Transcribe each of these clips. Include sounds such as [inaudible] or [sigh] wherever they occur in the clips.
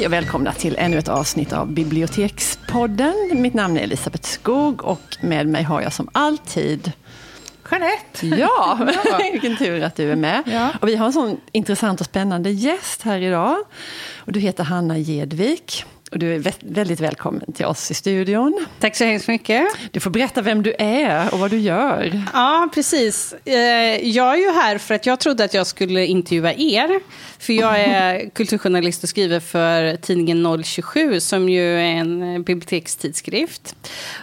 Hej och välkomna till ännu ett avsnitt av Bibliotekspodden. Mitt namn är Elisabeth Skog och med mig har jag som alltid Jeanette! Ja, [laughs] [laughs] vilken tur att du är med. Ja. Och vi har en sån intressant och spännande gäst här idag. Och du heter Hanna Gedvik. Och du är vä- väldigt välkommen till oss i studion. Tack så hemskt mycket. Du får berätta vem du är och vad du gör. Ja, precis. Eh, Jag är ju här för att jag trodde att jag skulle intervjua er. För jag är [laughs] kulturjournalist och skriver för tidningen 027 som ju är en bibliotekstidskrift.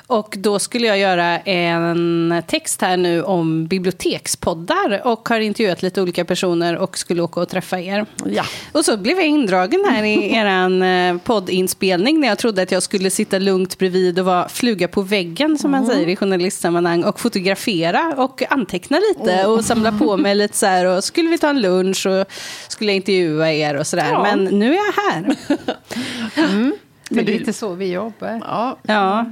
Och då skulle jag göra en text här nu om bibliotekspoddar och har intervjuat lite olika personer och skulle åka och träffa er. Ja. Och så blev jag indragen här i [laughs] er eh, poddinspelning när jag trodde att jag skulle sitta lugnt bredvid och vara fluga på väggen som man säger i journalistsammanhang och fotografera och anteckna lite och samla på mig lite så här och skulle vi ta en lunch och skulle jag intervjua er och sådär. Ja. Men nu är jag här. [laughs] Det är lite så vi jobbar. Ja, Ja.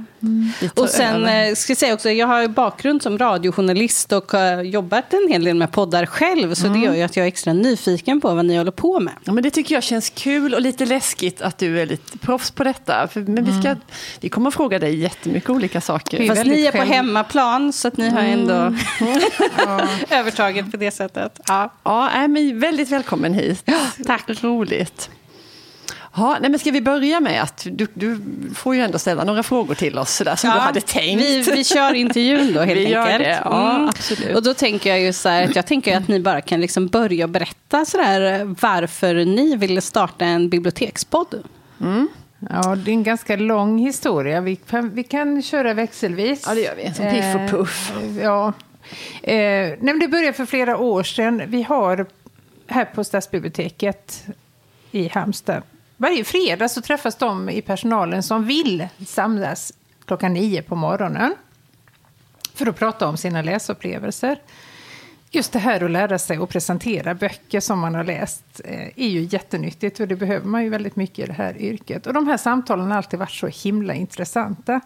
tar Och sen över. eh, ska jag säga också, jag har ju bakgrund som radiojournalist och har jobbat en hel del med poddar själv. Så det gör ju att jag är extra nyfiken på vad ni håller på med. Ja, men det tycker jag känns kul och lite läskigt att du är lite proffs på detta. För, men vi, ska, vi kommer att fråga dig jättemycket olika saker. är Fast ni är på själv- hemmaplan så att ni har ändå Ja. [laughs] övertaget på det sättet. Ja. Ja, men väldigt välkommen hit. tack. Roligt. Ja, nej, men ska vi börja med att du, du får ju ändå ställa några frågor till oss sådär, som du hade tänkt. Vi, vi kör intervjun då [laughs] helt Vi gör enkelt. det, ja, absolut. Och då tänker jag ju så här att jag tänker att ni bara kan liksom börja berätta så där varför ni ville starta en bibliotekspodd. ja, det är en ganska lång historia. Vi kan, vi kan köra växelvis. Ja, det gör vi. Som piff och puff. Eh, ja. Eh, nej, men det började för flera år sedan. Vi har här på Stadsbiblioteket i Halmstad. Varje fredag så träffas de i personalen som vill samlas klockan nio på morgonen för att prata om sina läsupplevelser. Just det här att lära sig att presentera böcker som man har läst eh, är ju jättenyttigt och det behöver man ju väldigt mycket i det här yrket. Och de här samtalen har alltid varit så himla intressanta.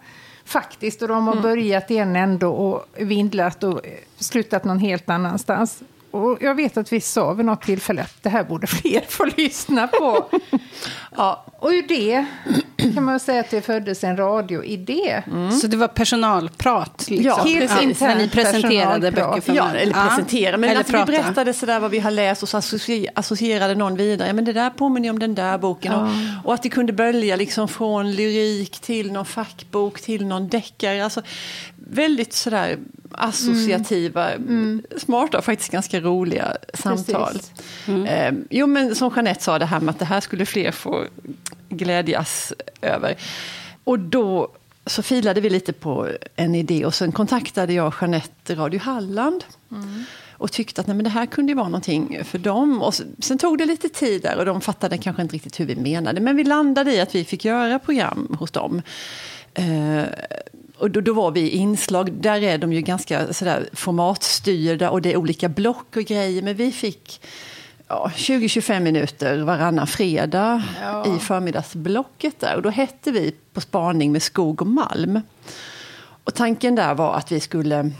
Faktiskt, och de har börjat i en ände och vindlat och eh, slutat någon helt annanstans. Och jag vet att vi sa vid något tillfälle att det här borde [laughs] fler få lyssna på. Ja, Och ur det kan man säga att det föddes en radioidé. Så det var personalprat? Liksom. Ja, Helt precis. internt När ni presenterade böcker för Ja, mig. eller Ja. presentera. Men Eller alltså, vi berättade sådär vad vi har läst och så associ- associerade någon vidare. Ja, men det där påminner om den där boken. Och, och att det kunde bölja liksom från lyrik till någon fackbok till någon deckare. Alltså, väldigt sådär associativa, smarta och faktiskt ganska roliga samtal. Eh, jo, men som Jeanette sa, det här med att det här skulle fler få glädjas över. Och då så filade vi lite på en idé och sen kontaktade jag Jeanette Radio Halland. Och tyckte att nej, men det här kunde ju vara någonting för dem. Och sen, sen tog det lite tid där och de fattade kanske inte riktigt hur vi menade. Men vi landade i att vi fick göra program hos dem. Eh, och då, då var vi i inslag, där är de ju ganska sådär formatstyrda och det är olika block och grejer. Men vi fick ja, 20-25 minuter varannan fredag Ja. i förmiddagsblocket där. Och då hette vi På spaning med skog och malm. Och tanken där var att vi skulle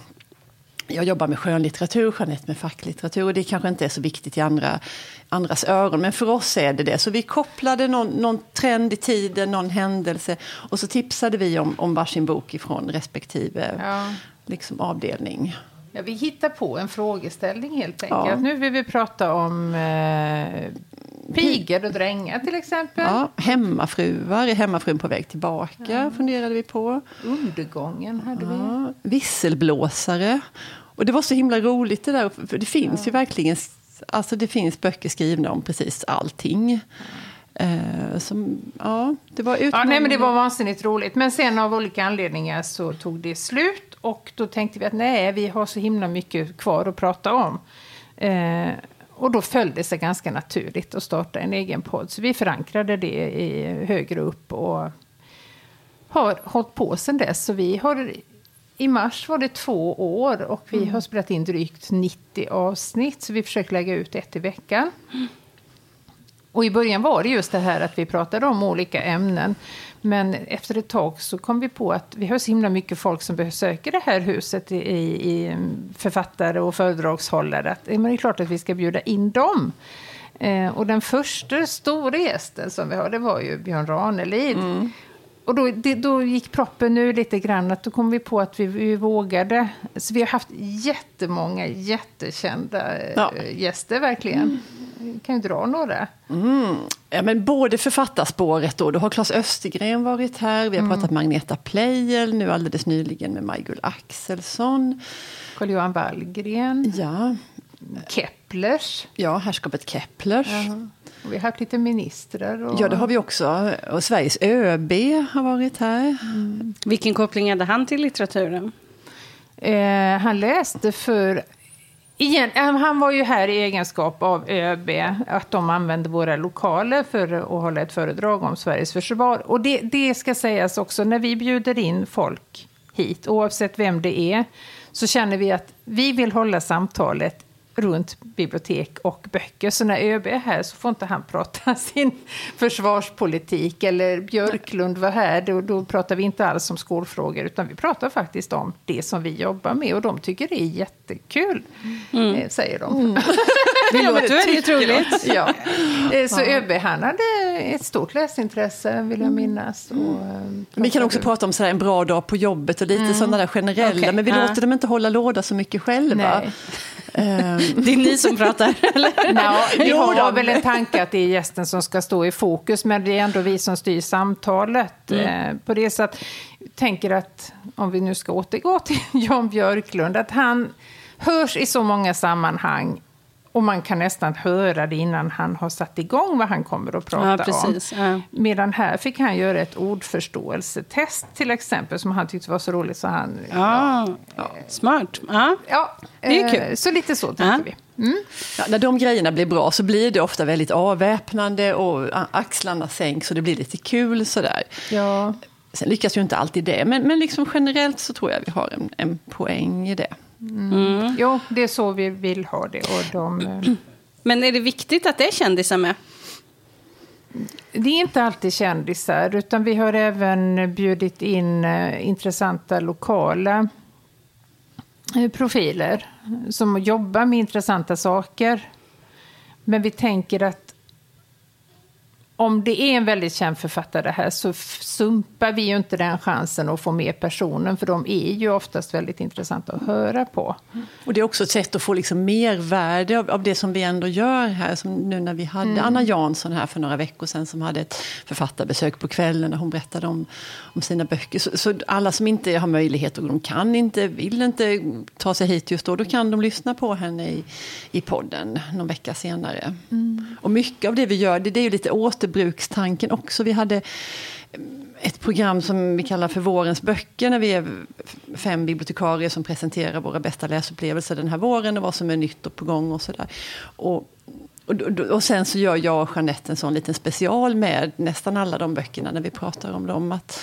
jag jobbar med skönlitteratur, Jeanette med facklitteratur och det kanske inte är så viktigt i andra, andras öron, men för oss är det det. Så vi kopplade någon, någon trend i tiden, någon händelse och så tipsade vi om, om varsin bok ifrån respektive Ja. liksom, avdelning. Ja, vi hittar på en frågeställning helt enkelt. Ja. Nu vill vi prata om eh, pigor och drängar till exempel. Ja, hemmafruar, är hemmafrun på väg tillbaka, funderade vi på. Undergången hade vi. Ja, visselblåsare. Och det var så himla roligt det där, för det finns ju verkligen, alltså det finns böcker skrivna om precis allting. Eh, som, ja, det var Ja, nej, men det var vansinnigt roligt. Men sen av olika anledningar så tog det slut. Och då tänkte vi att nej, vi har så himla mycket kvar att prata om. Eh, och då föll det sig ganska naturligt att starta en egen podd. Så vi förankrade det i, högre upp och har hållit på sedan dess. Så vi har, I mars var det två år och vi har spelat in drygt 90 avsnitt. Så vi försöker lägga ut ett i veckan. Och i början var det just det här att vi pratade om olika ämnen. Men efter ett tag så kom vi på att vi har så himla mycket folk som besöker det här huset i, i författare och föredragshållare. Att, men det är klart att vi ska bjuda in dem. Eh, och den första stora gästen som vi har, det var ju Björn Ranelid. Mm. Och då, det, då gick proppen nu lite grann, att då kom vi på att vi, vi vågade. Så vi har haft jättemånga jättekända eh, Ja. gäster verkligen. Kan ju dra några. Ja, men både författarspåret då, då har Claes Östergren varit här, vi har pratat med Agneta Pleijel, nu alldeles nyligen med Maj-Gull Axelsson. Carl-Johan Wallgren, Ja, Keplers. ja Herrskapet Keplers. Och vi har haft lite ministrar. Och... Ja, det har vi också. Och Sveriges ÖB har varit här. Vilken koppling hade han till litteraturen? Eh, han läste för... Igen, eh, han var ju här i egenskap av ÖB, att de använde våra lokaler för att hålla ett föredrag om Sveriges försvar. Och det, det ska sägas också, när vi bjuder in folk hit, oavsett vem det är, så känner vi att vi vill hålla samtalet runt bibliotek och böcker. Så när ÖB är här så får inte han prata [laughs] sin försvarspolitik. Eller Björklund var här, då, då pratar vi inte alls om skolfrågor utan vi pratar faktiskt om det som vi jobbar med. Och de tycker det är jättekul, eh, säger de. [laughs] Det låter väldigt roligt. [laughs] ja. Eh, Så ÖB han hade ett stort läsintresse, vill jag minnas. Och, eh, Vi kan också pratade- prata om sådär en bra dag på jobbet och lite sådana där generella, Okej, men vi låter dem inte hålla låda så mycket själva. Ehm, [laughs] Det är ni som pratar, [laughs] eller? Nå, vi har väl en tanke att det är gästen som ska stå i fokus, men det är ändå vi som styr samtalet. Eh, på det så att, tänker att, om vi nu ska återgå till Jan Björklund, att han hörs i så många sammanhang och man kan nästan höra det innan han har satt igång vad han kommer att prata Ja, om. Ja. Medan här fick han göra ett ordförståelsetest till exempel, som han tyckte var så roligt så han... Ja, smart. Ja. Ja, Det är eh, kul. Så lite så tänker Ja. vi. ja, när de grejerna blir bra så blir det ofta väldigt avväpnande och axlarna sänks och det blir lite kul sådär. Ja. Sen lyckas ju inte alltid det, men, men liksom generellt så tror jag vi har en, en poäng i det. Jo, det är så vi vill ha det. Och de, eh, Men är det viktigt att det är kändisar med? det är inte alltid kändisar, utan vi har även bjudit in eh, intressanta lokala eh, profiler som jobbar med intressanta saker. Men vi tänker att om det är en väldigt känd författare här så sumpar vi ju inte den chansen att få med personen, för de är ju oftast väldigt intressanta att höra på. Och det är också ett sätt att få liksom mervärde av, av det som vi ändå gör här. Som nu när vi hade Anna Jansson här för några veckor sedan som hade ett författarbesök på kvällen när hon berättade om, om sina böcker. Så, så alla som inte har möjlighet och de kan inte, vill inte ta sig hit just då, då kan de lyssna på henne i, i podden någon vecka senare. Och mycket av det vi gör, det, det är ju lite återbrukstanken också. Vi hade ett program som vi kallar för Vårens böcker när vi är fem bibliotekarier som presenterar våra bästa läsupplevelser den här våren och vad som är nytt och på gång och sådär. Och, och, och sen så gör jag och Jeanette en sån liten special med nästan alla de böckerna när vi pratar om dem. Att,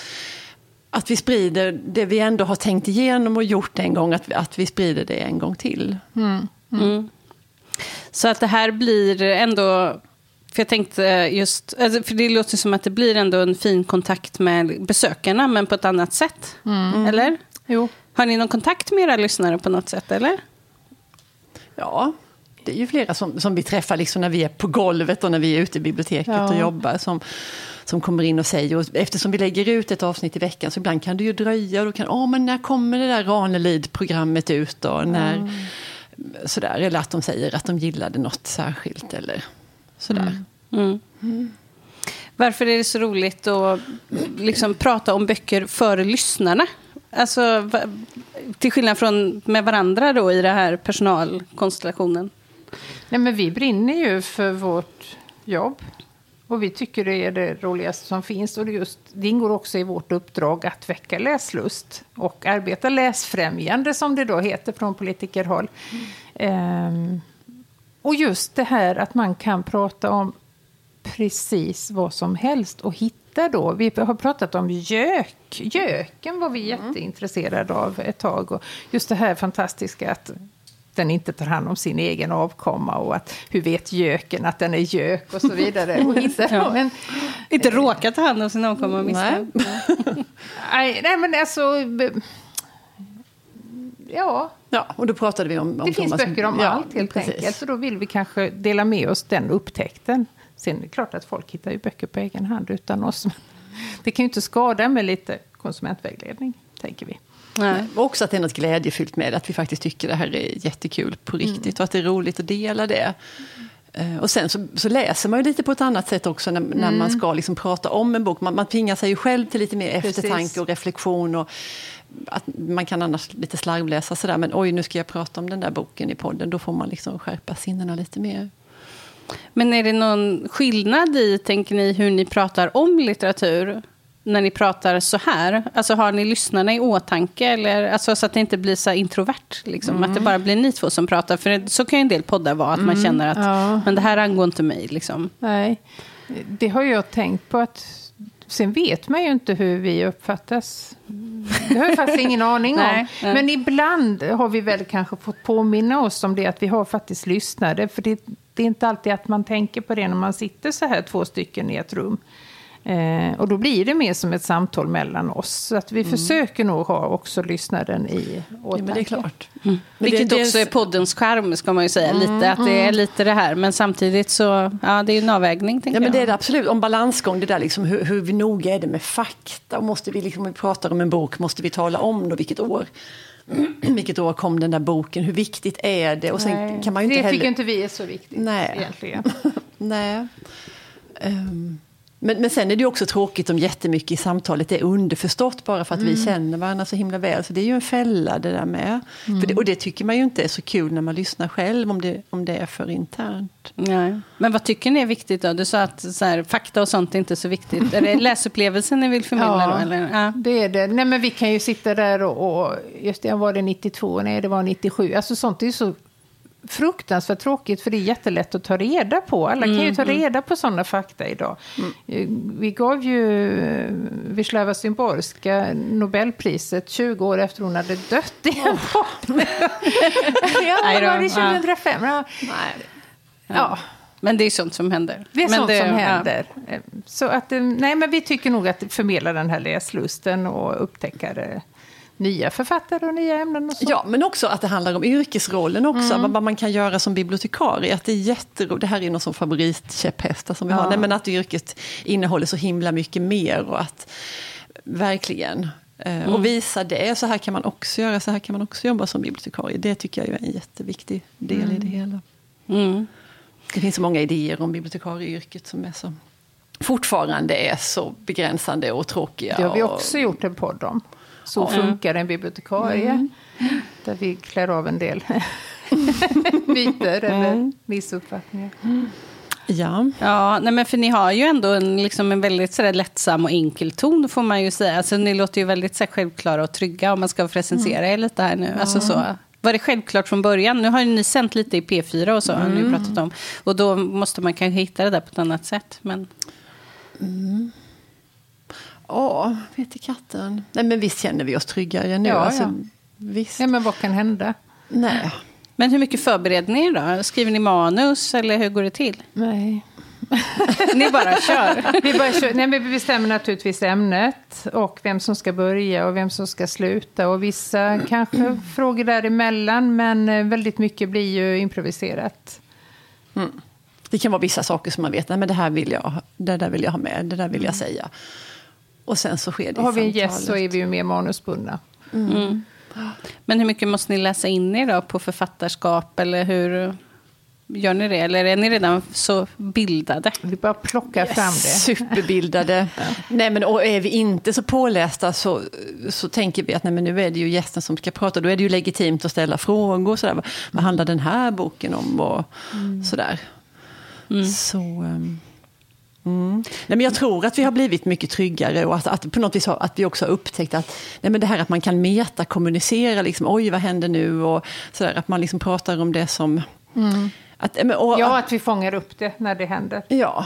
att vi sprider det vi ändå har tänkt igenom och gjort en gång, att vi, att vi sprider det en gång till. Mm. mm. Så att det här blir ändå... För jag tänkte just... Alltså för det låter som att det blir ändå en fin kontakt med besökarna, men på ett annat sätt. Eller? Jo. Har ni någon kontakt med era lyssnare på något sätt, eller? Ja, det är ju flera som, som vi träffar liksom när vi är på golvet och när vi är ute i biblioteket Ja. och jobbar. Som, som kommer in och säger, och eftersom vi lägger ut ett avsnitt i veckan så ibland kan det ju dröja. Och då kan, åh men när kommer det där Ranelid-programmet ut då? När, sådär, eller att de säger att de gillade något särskilt eller sådär. Mm. Varför är det så roligt att liksom prata om böcker för lyssnarna? Alltså, till skillnad från med varandra då i den här personalkonstellationen. Nej, men vi brinner ju för vårt jobb. Och vi tycker det är det roligaste som finns. Och det, just, det ingår också i vårt uppdrag att väcka läslust och arbeta läsfrämjande, som det då heter från politikerhåll. Ehm, och just det här att man kan prata om precis vad som helst och hitta då. Vi har pratat om gök. Göken var vi jätteintresserade av ett tag. Och just det här fantastiska att den inte tar hand om sin egen avkomma och att hur vet göken att den är gök och så vidare. [laughs] Och hitta, Ja. men, Inte råkat ta hand om sin avkomma och Nej. [laughs] nej, nej, men alltså... ja, Ja, och då pratade vi om, om det finns Thomas. böcker om ja, allt helt precis. enkelt. Så då vill vi kanske dela med oss den upptäckten. Sen är det klart att folk hittar ju böcker på egen hand utan oss. [laughs] Det kan ju inte skada med lite konsumentvägledning, tänker vi. Nej. Och också att det är något glädjefyllt med att vi faktiskt tycker det här är jättekul på riktigt Mm. och att det är roligt att dela det. Eh, Och sen så, så läser man ju lite på ett annat sätt också när, när Mm. man ska liksom prata om en bok. Man, man tvingar sig ju själv till lite mer Precis. eftertanke och reflektion. Och att man kan annars lite slarvläsa sådär, men oj nu ska jag prata om den där boken i podden. Då får man liksom skärpa sinnena lite mer. Men är det någon skillnad i, tänker ni, hur ni pratar om litteratur? När ni pratar så här? Alltså har ni lyssnarna i åtanke? Eller, alltså, så att det inte blir så introvert? Liksom, Att det bara blir ni två som pratar? För det, så kan ju en del poddar vara, att man känner att ja. men det här angår inte mig. Liksom. Nej, det har jag tänkt på att Sen vet man ju inte hur vi uppfattas. Det har jag faktiskt ingen aning om. [laughs] Nej, nej. Men ibland har vi väl kanske fått påminna oss om det, att vi har faktiskt lyssnare. För det, det är inte alltid att man tänker på det när man sitter så här två stycken i ett rum. Eh, och då blir det mer som ett samtal mellan oss. Så att vi försöker nog ha också lyssnaren i Ja, åtanke. men det är klart. Men Vilket det- det- också är poddens charm, ska man ju säga. lite, att det är lite det här. Men samtidigt så, ja, det är ju en avvägning, Ja, men det är jag. det absolut. Om balansgång, det där liksom, hur, hur vi noga är det med fakta? Och måste vi, liksom, om vi pratar om en bok, måste vi tala om då vilket år? [clears throat] vilket år kom den där boken? Hur viktigt är det? Och sen Nej, kan man ju inte det heller... tycker inte vi är så viktigt Nej. egentligen. [laughs] Nej. Ehm, men, men sen är det också tråkigt om jättemycket i samtalet är underförstått bara för att vi känner varandra så himla väl. Så det är ju en fälla det där med. För det, och det tycker man ju inte är så kul när man lyssnar själv om det, om det är för internt. Nej. Men vad tycker ni är viktigt då? Du sa att så här, fakta och sånt är inte så viktigt. Är det [laughs] läsupplevelsen ni vill förmedla Ja. då? Eller? Ja. Det är det. Nej, men vi kan ju sitta där och, och just det, var det 92? Nej, det var 97. Alltså sånt är ju så fruktansvärt tråkigt för det är jättelätt att ta reda på. Alla kan ju ta reda på sådana fakta idag. Eh, Vi gav ju eh, Wisława Szymborska Nobelpriset 20 år efter hon hade dött i en podd. [laughs] ja, var det ja. 2005? Ja. ja. Men det är sånt som händer. Det är men sånt det, som ja. händer. Eh, Så att, nej, men vi tycker nog att förmedla den här läslusten och upptäcka det, nya författare och nya ämnen och så. Ja, men också att det handlar om yrkesrollen också. Vad, vad man kan göra som bibliotekarie. Att det är jätteroligt. Det här är någon som favoritkäpphästar som vi har. Ja. Nej, men att yrket innehåller så himla mycket mer. Och att verkligen eh, och visa det. Så här kan man också göra. Så här kan man också jobba som bibliotekarie. Det tycker jag är en jätteviktig del i det hela. Mm. Det finns så många idéer om bibliotekarieyrket som är så, fortfarande är så begränsande och tråkiga. Det har vi och- också gjort en podd om. Så funkar en bibliotekarie. Där vi klär av en del [laughs] myter eller missuppfattningar. Ja. Ja, nej men för ni har ju ändå en, liksom en väldigt sådär lättsam och enkel ton får man ju säga. Alltså, ni låter ju väldigt så självklara och trygga om man ska recensera er lite här nu. Alltså, så. Var det självklart från början? Nu har ju ni sänt lite i P4 och så, har ni pratat om. Och då måste man kanske hitta det där på ett annat sätt. Men, Ja, vet katten. Nej, men visst känner vi oss tryggare nu. Ja, alltså, ja. Visst. Ja, men vad kan hända? Nej. men hur mycket förbereder ni då? Skriver ni manus eller hur går det till? Nej. Ni bara kör. [laughs] Vi, bara kör, nej, men vi bestämmer naturligtvis ämnet och vem som ska börja och vem som ska sluta. Och vissa kanske [clears throat] frågor däremellan, men eh, väldigt mycket blir ju improviserat. Det kan vara vissa saker som man vet, nej men det här vill jag, det där vill jag ha med, det där vill jag säga. Och sen så sker det Har vi en gäst så är vi ju mer manusbundna. Men hur mycket måste ni läsa in er då på författarskap? Eller hur gör ni det? Eller är ni redan så bildade? Vi bara plockar fram det. Superbildade. [laughs] nej, men, och är vi inte så pålästa så, så tänker vi att nej, men nu är det ju gästen som ska prata. Då är det ju legitimt att ställa frågor. Sådär. Vad, vad handlar den här boken om? Och sådär. Så... ehm, Mm. Nej, men jag tror att vi har blivit mycket tryggare och att, att på något vis har, att vi också har upptäckt att nej, men det här att man kan metakommunicera, liksom, oj vad händer nu? Och sådär, att man liksom pratar om det som... Att, men, och, Ja, att vi fångar upp det när det händer. ja,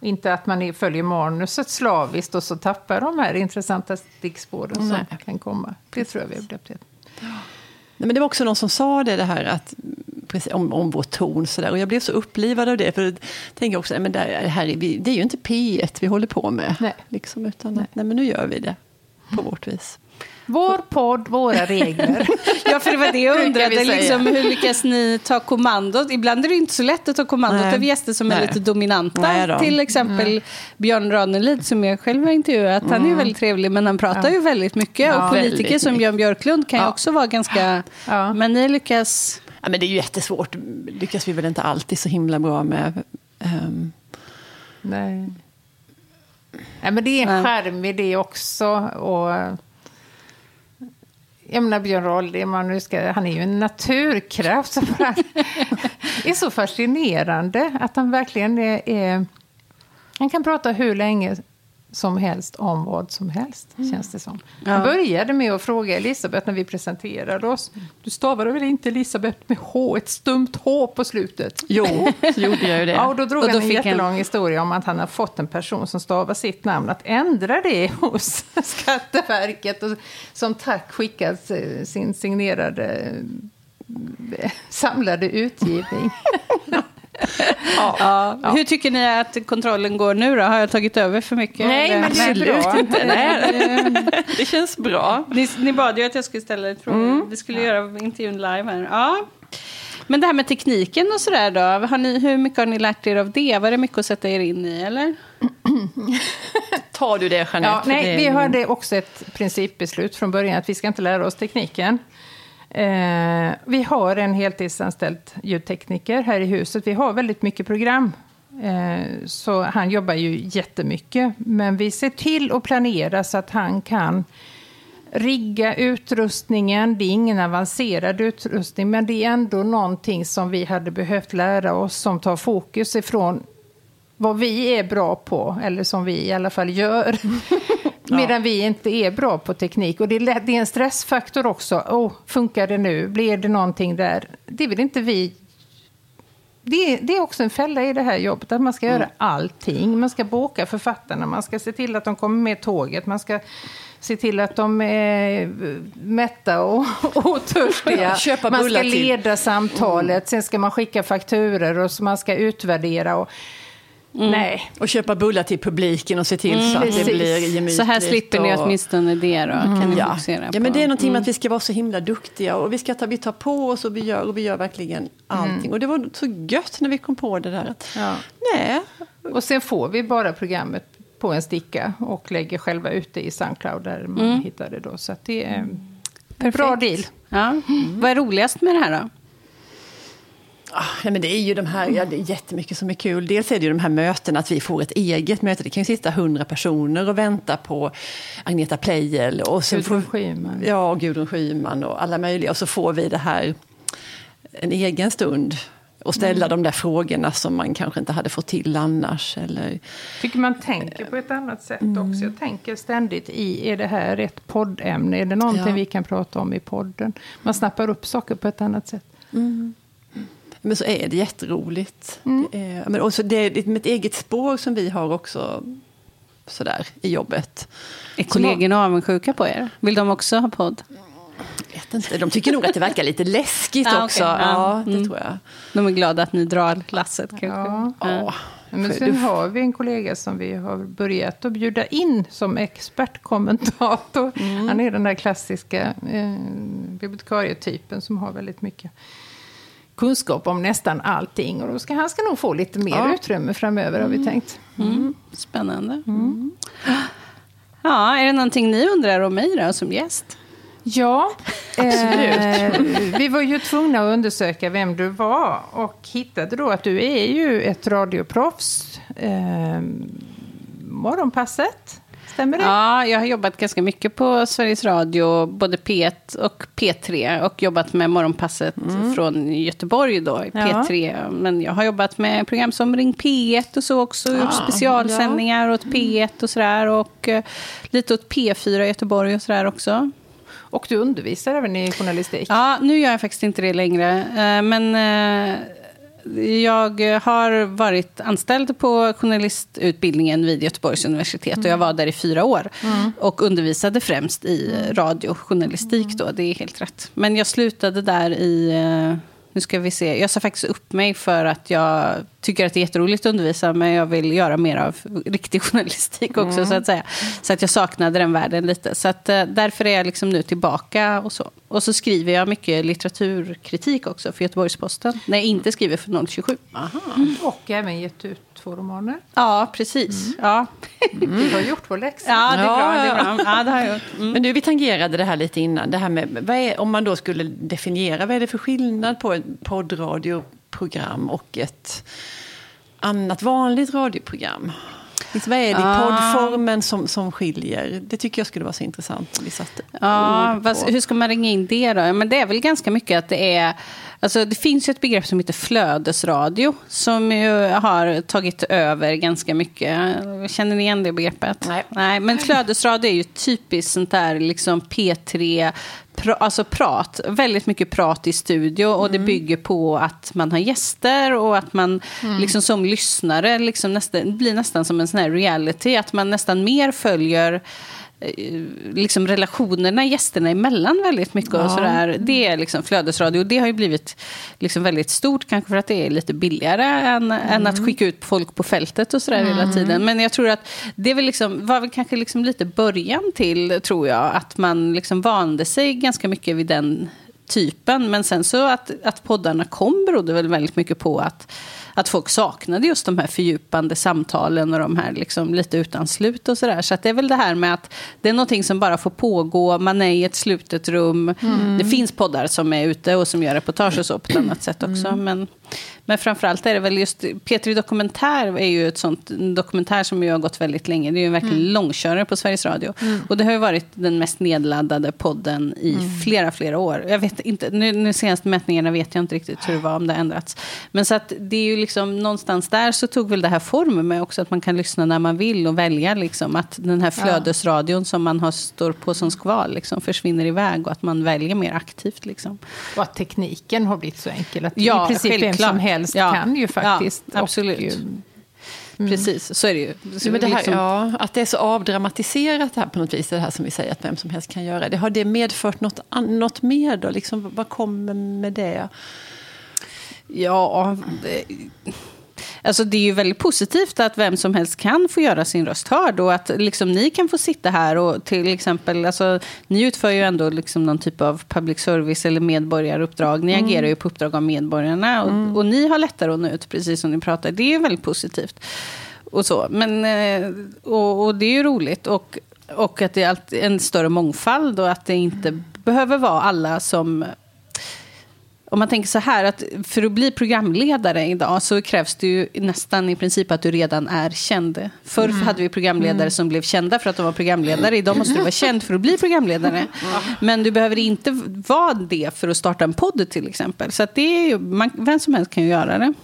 Inte att man följer manuset slaviskt och så tappar de här intressanta stickspåren som kan komma. Det tror jag vi har upplevt. Nej, men det var också någon som sa det, det här att, precis, om, om vår ton. Så där, och jag blev så upplivad av det. För jag tänker också, men det, här, det är ju inte P1 vi håller på med. Nej. Liksom, utan nej. nej, men nu gör vi det. på vårt vis. Vår podd, våra regler. [laughs] Ja, för det var det jag undrade. Liksom, hur lyckas ni ta kommandot? Ibland är det inte så lätt att ta kommandot Nej. av gäster som är Nej. lite dominanta. Nej. Till exempel Björn Ranelid som jag själv har intervjuat. Han är ju väldigt trevlig, men han pratar ju väldigt mycket. Ja, och politiker väldigt som. Björn Björklund kan ju Ja. också vara ganska... Ja. Men ni lyckas... Ja, men det är ju jättesvårt. lyckas vi väl inte alltid så himla bra med. Ehm, Nej. Nej, men det är en charm i det också. Och, jag menar Björn Roll, man nu ska, han är ju en naturkraft. Så han är så fascinerande att han verkligen är, är... Han kan prata hur länge som helst om vad som helst, känns det som. Ja. Jag började med att fråga Elisabeth när vi presenterade oss. Du stavade väl inte Elisabeth med H, ett stumt H på slutet? jo, så gjorde jag ju det. [laughs] Ja, och då drog Och då han en jättelång historia om att han har fått en person som stavar sitt namn att ändra det [laughs] hos Skatteverket och som tack skickat eh, sin signerade eh, samlade utgivning. [laughs] [laughs] Ja. Hur tycker ni att kontrollen går nu då? Har jag tagit över för mycket? Nej, Eller? men det är bra. Inte. Nej, det känns bra. Ni, ni bad ju att jag skulle ställa ett fråga. Vi skulle göra intervjun live här. Ja. Men det här med tekniken och sådär då. Har ni, hur mycket har ni lärt er av det? Var det mycket att sätta er in i eller? [clears throat] Tar du det, Jeanette? Ja, nej, det är vi hade också ett principbeslut från början att vi ska inte lära oss tekniken. Eh, vi har en heltidsanställd ljudtekniker här i huset. Vi har väldigt mycket program. Eh, så han jobbar ju jättemycket. Men vi ser till att planera så att han kan rigga utrustningen. Det är ingen avancerad utrustning, men det är ändå någonting som vi hade behövt lära oss som tar fokus ifrån vad vi är bra på, eller som vi i alla fall gör. [laughs] Medan vi inte är bra på teknik. Och det är, lätt, det är en stressfaktor också. Oh, funkar det nu? Blir det någonting där? Det vill inte vi... Det är, det är också en fälla i det här jobbet, att man ska göra allting. Man ska boka författarna, man ska se till att de kommer med tåget, man ska se till att de är mätta och, [laughs] och törstiga. Köpa man ska till. leda samtalet, sen ska man skicka fakturer och så man ska utvärdera. Och, Nej, Och köpa bullar till publiken och se till så att Precis. det blir gemytligt. Så här slipper ni och- åtminstone det då. Kan ni Ja. fokusera på. ja, men det är någonting med att vi ska vara så himla duktiga och vi ska ta, vi tar på oss och vi gör, och vi gör verkligen allting. Och det var så gött när vi kom på det där. Ja. Nej, Och sen får vi bara programmet på en sticka och lägger själva ut det i Soundcloud där man hittar det då. Så det är en bra deal. Ja. Vad är roligast med det här då? Ah, Ja, men det är ju de här, ja, det är jättemycket som är kul. Dels är det ju de här mötena, att vi får ett eget möte. Det kan ju sitta hundra personer och vänta på Agneta Pleijel. Och sen Gudrun får, Schyman. Ja, Gudrun Schyman och alla möjliga. Och så får vi det här, en egen stund. Och ställa de där frågorna som man kanske inte hade fått till annars. Eller, tycker man tänker på ett annat sätt också. Jag tänker ständigt i, är det här ett poddämne? Är det någonting Ja. vi kan prata om i podden? Man snappar upp saker på ett annat sätt. Men så är det jätteroligt. Det är, men också det är ett eget spår som vi har också sådär i jobbet. Är kollegorna avundsjuka på er? Vill de också ha podd? vet inte. De tycker nog att det verkar lite läskigt [laughs] okej. också. Ja. Ja, det Mm. tror jag. De är glada att ni drar lasset kanske? Ja. Ja. Men sen har vi en kollega som vi har börjat att bjuda in som expertkommentator. Han är den där klassiska eh, bibliotekarietypen som har väldigt mycket kunskap om nästan allting. Och då ska, han ska nog få lite mer Ja. utrymme framöver har vi tänkt. Mm. Spännande. Mm. Ja, är det någonting ni undrar om mig då som gäst? Ja, [laughs] eh, vi var ju tvungna att undersöka vem du var och hittade då att du är ju ett radioproffs. Eh, morgonpasset, stämmer det? Ja, jag har jobbat ganska mycket på Sveriges Radio, både P1 och P3 och jobbat med Morgonpasset från Göteborg då, i Ja. P3. Men jag har jobbat med program som Ring P1 och så också, gjort specialsändningar åt P1 och sådär och eh, lite åt P4 i Göteborg och sådär också. Och du undervisar även i journalistik. Ja, nu gör jag faktiskt inte det längre. Eh, Men eh, jag har varit anställd på journalistutbildningen vid Göteborgs universitet. Och jag var där i fyra år. Och undervisade främst i radiojournalistik då, det är helt rätt. Men jag slutade där i... eh, nu ska vi se. Jag sa faktiskt upp mig för att jag tycker att det är jätteroligt att undervisa, men jag vill göra mer av riktig [laughs] journalistik också, mm. så att säga. Så att jag saknade den världen lite. Så att, uh, därför är jag liksom nu tillbaka och så. Och så skriver jag mycket litteraturkritik också för Göteborgs-Posten, när jag inte skriver för 027. Aha. Mm. Och även gett ut två romaner. Ja, precis. Mm. Ja. Mm. Du har gjort vår läxa. Ja, det är bra. Det är bra. Ja, det har jag gjort. Mm. Men du, vi tangerade det här lite innan. Det här med, vad är, om man då skulle definiera, vad är det för skillnad på ett poddradioprogram och ett annat vanligt radioprogram? Liksom, vad är det i ah. poddformen som, som skiljer? Det tycker jag skulle vara så intressant om vi satte ja, fast, Hur ska man ringa in det då? Men det är väl ganska mycket att det är... Alltså, det finns ju ett begrepp som heter flödesradio som ju har tagit över ganska mycket. Känner ni igen det begreppet? Nej. Nej men flödesradio är ju typiskt sånt där liksom P3 pra, alltså prat, väldigt mycket prat i studio och mm. det bygger på att man har gäster och att man mm. liksom som lyssnare liksom nästan, blir nästan som en sån här reality, att man nästan mer följer liksom relationerna gästerna emellan väldigt mycket. Ja. Och sådär. Det är liksom flödesradio. Det har ju blivit liksom väldigt stort, kanske för att det är lite billigare än, mm. än att skicka ut folk på fältet och sådär mm. hela tiden. Men jag tror att det väl liksom, var väl kanske liksom lite början till, tror jag, att man liksom vande sig ganska mycket vid den typen. Men sen så att, att poddarna kom berodde väl väldigt mycket på att att folk saknade just de här fördjupande samtalen och de här liksom lite utan slut och sådär. Så att det är väl det här med att det är någonting som bara får pågå, man är i ett slutet rum. Mm. Det finns poddar som är ute och som gör reportage och så på ett annat sätt också. Mm. Men, men framförallt är det väl just, P3 Dokumentär är ju ett sånt dokumentär som ju har gått väldigt länge. Det är ju en verkligen mm. långkörare på Sveriges Radio. Mm. Och det har ju varit den mest nedladdade podden i mm. flera, flera år. Jag vet inte, nu, nu senaste mätningarna vet jag inte riktigt hur det var, om det har ändrats. Men så att det är ju liksom någonstans där så tog väl det här form med också att man kan lyssna när man vill och välja liksom att den här flödesradion som man har står på som skval liksom försvinner iväg och att man väljer mer aktivt liksom. Och att tekniken har blivit så enkel att ja, i princip som helst ja. kan ju faktiskt. Ja, absolut. Och, Mm. Precis, så är det ju. Så men det här, liksom... ja, att det är så avdramatiserat det här på något vis, det här som vi säger att vem som helst kan göra. Det, har det medfört något, något mer då? Liksom, vad kommer med det? Ja, det, Alltså det är ju väldigt positivt att vem som helst kan få göra sin röst hörd och att liksom ni kan få sitta här och till exempel, alltså, ni utför ju ändå liksom någon typ av public service eller medborgaruppdrag. Ni mm. agerar ju på uppdrag av medborgarna och, mm. och, ni har lättare att nå ut, precis som ni pratar. Det är ju väldigt positivt. Och, så. Men, eh, och, och det är ju roligt. Och, och att det är en större mångfald och att det inte behöver vara alla som om man tänker så här, att för att bli programledare idag så krävs det ju nästan i princip att du redan är känd. Förr mm. hade vi programledare mm. som blev kända för att de var programledare. Idag måste du vara känd för att bli programledare. Men du behöver inte vara det för att starta en podd till exempel. Så det är ju, man, vem som helst kan ju göra det.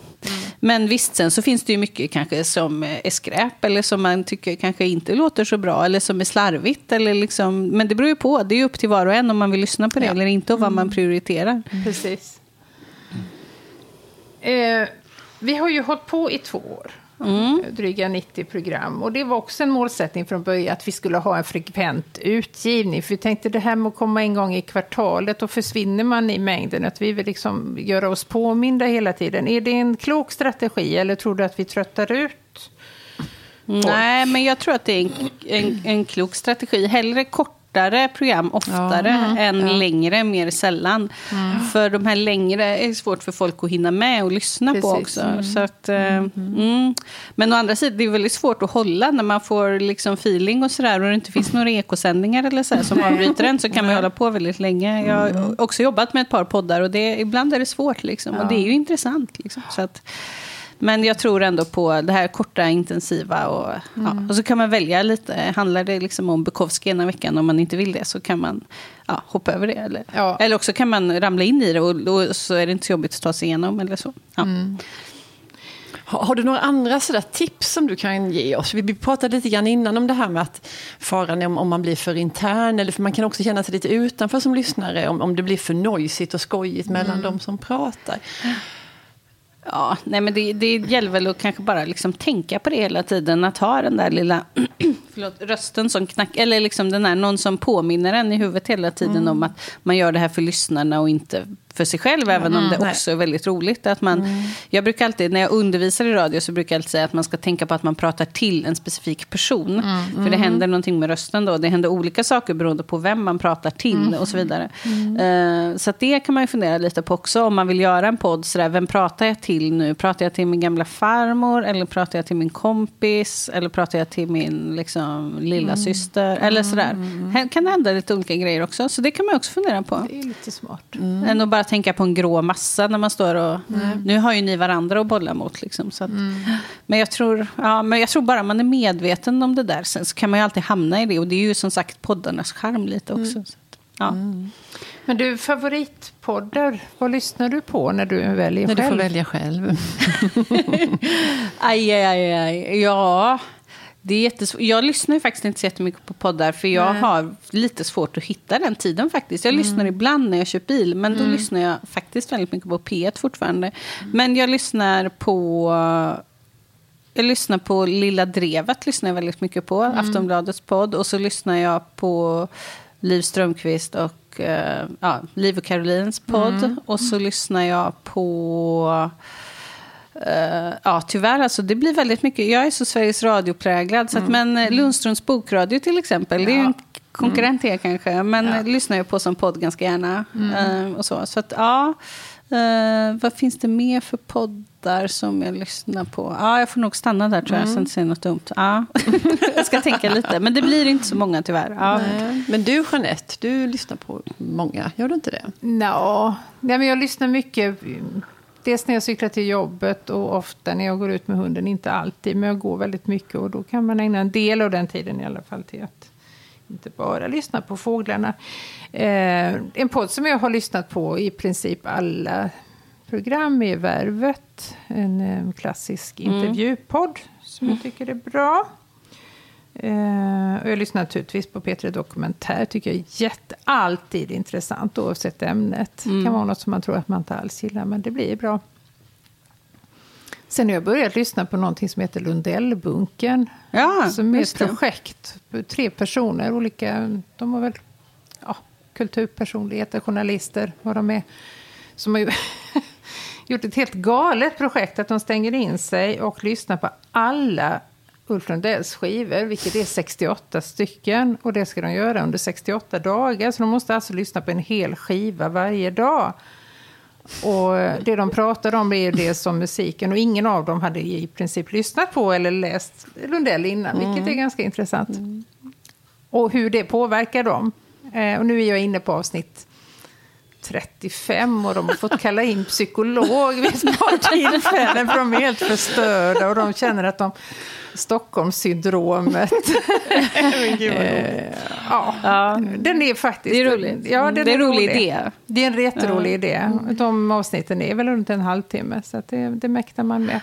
Men visst, sen så finns det ju mycket kanske som är skräp eller som man tycker kanske inte låter så bra eller som är slarvigt. Eller liksom, men det beror ju på, det är upp till var och en om man vill lyssna på det ja. eller inte och vad man mm. prioriterar. Mm. Precis. Eh, vi har ju hållit på i två år. Mm. Dryga 90 program. Och det var också en målsättning från början att vi skulle ha en frekvent utgivning. För vi tänkte det här med att komma en gång i kvartalet och försvinner man i mängden. Att vi vill liksom göra oss påminda hela tiden. Är det en klok strategi eller tror du att vi tröttar ut? Folk? Nej, men jag tror att det är en, en, en klok strategi. Hellre kort kortare program oftare ja, mm, än ja. längre, mer sällan. Mm. För de här längre är svårt för folk att hinna med och lyssna Precis. på också. Mm. Så att, eh, mm. mm. Men å andra sidan, det är väldigt svårt att hålla när man får liksom feeling och sådär och det inte finns några ekosändningar eller så som avbryter en så kan man hålla på väldigt länge. Jag har mm. också jobbat med ett par poddar och det, ibland är det svårt liksom, och det är ju intressant. Liksom, så att, men jag tror ändå på det här korta, intensiva. Och, mm. ja, och så kan man välja lite. Handlar det liksom om Bukowski ena veckan, om man inte vill det, så kan man ja, hoppa över det. Eller, ja. eller också kan man ramla in i det och, och, så är det inte så jobbigt att ta sig igenom. Eller så. Mm. Har, du några andra sådär tips som du kan ge oss? Vi pratade lite grann innan om det här med att faran är om, om man blir för intern, eller för man kan också känna sig lite utanför som lyssnare, om, om det blir för nojsigt och skojigt mellan mm. de som pratar. Ja, nej men det, det gäller väl att kanske bara liksom tänka på det hela tiden. Att ha den där lilla [clears throat] förlåt, rösten som knackar, eller liksom den här, någon som påminner en i huvudet hela tiden mm. om att man gör det här för lyssnarna och inte för sig själv, även om det Nej. också är väldigt roligt. Att man, Jag brukar alltid, när jag undervisar i radio så brukar jag alltid säga att man ska tänka på att man pratar till en specifik person. För det händer någonting med rösten då. Det händer olika saker beroende på vem man pratar till och så vidare. Eh, så det kan man ju fundera lite på också. Om man vill göra en podd, sådär, vem pratar jag till nu? Pratar jag till min gamla farmor? Eller pratar jag till min kompis? Eller pratar jag till min liksom, lilla syster? Eller sådär. Kan det hända lite olika grejer också? Så det kan man också fundera på. Det är lite smart. Än att bara tänka på en grå massa när man står och... Nu har ju ni varandra att bolla mot. Liksom, så att, men, jag tror, ja, men jag tror bara man är medveten om det där. Sen så kan man ju alltid hamna i det. Och det är ju som sagt poddarnas charm lite också. Så att, ja. Men du, favoritpoddar, vad lyssnar du på när du väljer När du själv? får välja själv. [laughs] Aj, aj, aj, aj. Ja, det är jättesvårt. Jag lyssnar ju faktiskt inte så jättemycket på poddar. För jag Nej. har lite svårt att hitta den tiden faktiskt. Jag lyssnar ibland när jag kör bil. Men då lyssnar jag faktiskt väldigt mycket på P1 fortfarande. Men jag lyssnar på... Jag lyssnar på Lilla Drevet, lyssnar jag väldigt mycket på. Aftonbladets podd. Och så lyssnar jag på Liv Strömquist och eh, ja, Liv och Karolins podd. Och så lyssnar jag på... Eh, ja, tyvärr. Alltså, det blir väldigt mycket. Jag är så Sveriges Radio-präglad. Så att, men eh, Lundströms bokradio till exempel, det är ju en konkurrent till er kanske. Men eh, lyssnar jag på som podd ganska gärna. Eh, och så. så att, ja. Eh, vad finns det mer för poddar som jag lyssnar på? Ja, jag får nog stanna där tror jag, så jag inte säger något dumt. Ja. [laughs] jag ska tänka lite. Men det blir inte så många tyvärr. Ja. Nej. Men du Jeanette, du lyssnar på många, gör du inte det? Nå, nej, men jag lyssnar mycket. Dels när jag cyklar till jobbet och ofta när jag går ut med hunden. Inte alltid, men jag går väldigt mycket. Och då kan man ägna en del av den tiden i alla fall till att inte bara lyssna på fåglarna. Eh, en podd som jag har lyssnat på i princip alla program är Värvet. En eh, klassisk intervjupodd som jag tycker är bra. Eh, och jag lyssnar naturligtvis på P3 Dokumentär. tycker jag är jätte, alltid intressant oavsett ämnet. Det kan vara något som man tror att man inte alls gillar, men det blir bra. Sen har jag börjat lyssna på någonting som heter Lundellbunken. Ja, som är ett projekt. Tre personer, olika, de har väl ja, kulturpersonligheter, journalister, vad de är. Som har [laughs] gjort ett helt galet projekt att de stänger in sig och lyssnar på alla Ulf Lundells skivor, vilket är 68 stycken. Och det ska de göra under 68 dagar. Så de måste alltså lyssna på en hel skiva varje dag. Och det de pratar om är det som musiken. Och ingen av dem hade i princip lyssnat på eller läst Lundell innan, vilket är ganska intressant. Och hur det påverkar dem. Eh, och nu är jag inne på avsnitt 35 och de har fått kalla in psykolog vid ett par [laughs] tillfällen för de är helt förstörda och de känner att de Stockholmssyndromet. [laughs] Eh, ja, Ja. den är faktiskt... Det är roligt. Ja, den Det är en rolig rolig. idé. Det är en jätterolig idé. De avsnitten är väl runt en halvtimme, så att det, det mäktar man med.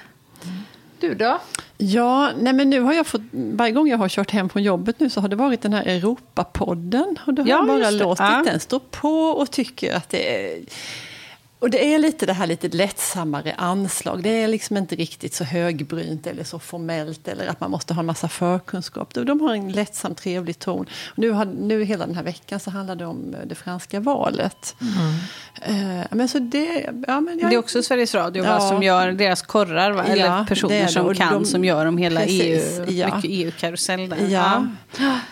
Du då? Ja, nej men nu har jag fått, varje gång jag har kört hem från jobbet nu så har det varit den här Europapodden. Och då har Ja, jag bara låtit Ja. den stå på och tycker att det är... Och det är lite det här lite lättsammare anslag. Det är liksom inte riktigt så högbrynt eller så formellt eller att man måste ha en massa förkunskap. De har en lättsam, trevlig ton. Nu, har, nu hela den här veckan så handlar det om eh, det franska valet. Eh, men så det, ja, men jag, Det är också Sveriges Radio va, Ja. som gör deras korrar, va? Ja, eller det personer är det. som kan, de- som gör om hela Precis, EU, ja. mycket EU-karusell där. Ja.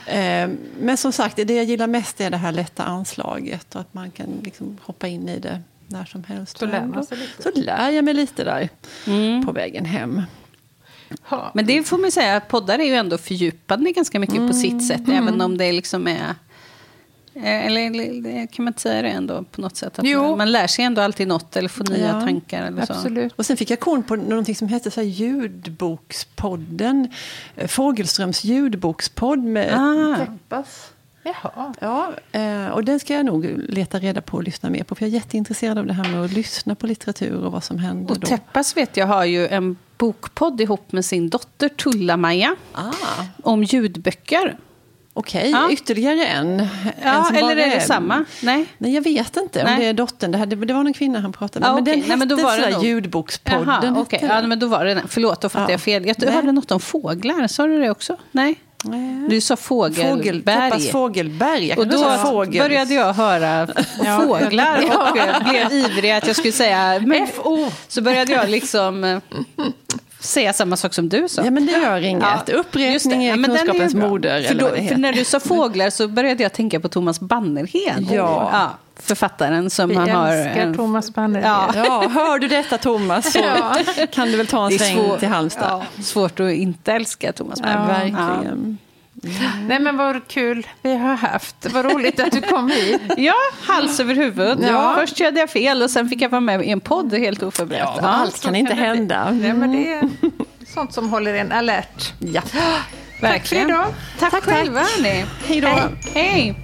Eh, Men som sagt, det jag gillar mest är det här lätta anslaget och att man kan liksom hoppa in i det när som helst. Så lär man sig lite. Så lär jag mig lite där på vägen hem. Ja. Men det får man säga, att poddar är ju ändå fördjupande ganska mycket på sitt sätt, Mm. även om det liksom är... eh, Eller, eller kan man inte säga det ändå på något sätt? Att Jo. man, man lär sig ändå alltid något eller får nya Ja, tankar eller så. Absolut. Och sen fick jag kon på någonting som hette så här ljudbokspodden. Eh, Fågelströms ljudbokspodd med Ah. Peppas. Jaha. Ja, eh, och den ska jag nog leta reda på och lyssna mer på. För jag är jätteintresserad av det här med att lyssna på litteratur och vad som händer Och då. Teppas vet jag har ju en bokpodd ihop med sin dotter Tulla-Maja Ah, om ljudböcker. Okej, Ja. ytterligare en. en Ja, som eller är det samma? Nej. Nej, jag vet inte om Nej. det är dottern. Det, hade, det var någon kvinna han pratade med. Ja, men okej. den Nej, hette men då var det sådär nog- ljudbokspodden. Jaha, den. Ja, men då var det den. Förlåt, då fattade Ja. jag fel. Jag Nej. hörde något om fåglar. Sa du det också? Nej? Du sa Fågel, fågelberg. Toppas Fågelberg. Jag Och då fågel. började jag höra fåglar och eh, blev ivrig att jag skulle säga men, FO. Så började jag liksom eh, säga samma sak som du sa. Ja, men det gör inget. Det. Upprepning Ja, är den kunskapens bra. moder. För, då, för när du sa fåglar så började jag tänka på Thomas Bannerhed. Ja. Författaren som Vi han har... älskar en- Thomas Bannerhed. Ja. Ja, hör du detta Thomas så [laughs] kan du väl ta en sväng svår- till Halmstad. Ja, svårt att inte älska Thomas Ja, Bannerhed. verkligen. Nej men vad kul vi har haft. Vad roligt att du kom hit. [laughs] Ja, hals över huvud. Ja. Först körde jag fel och sen fick jag vara med i en podd helt oförberett. Ja, allt kan inte hända. Nej, men det är [laughs] sånt som håller en alert. Ja. Tack för idag. Tack, själva, hörni. Hej då. Hej. Hej.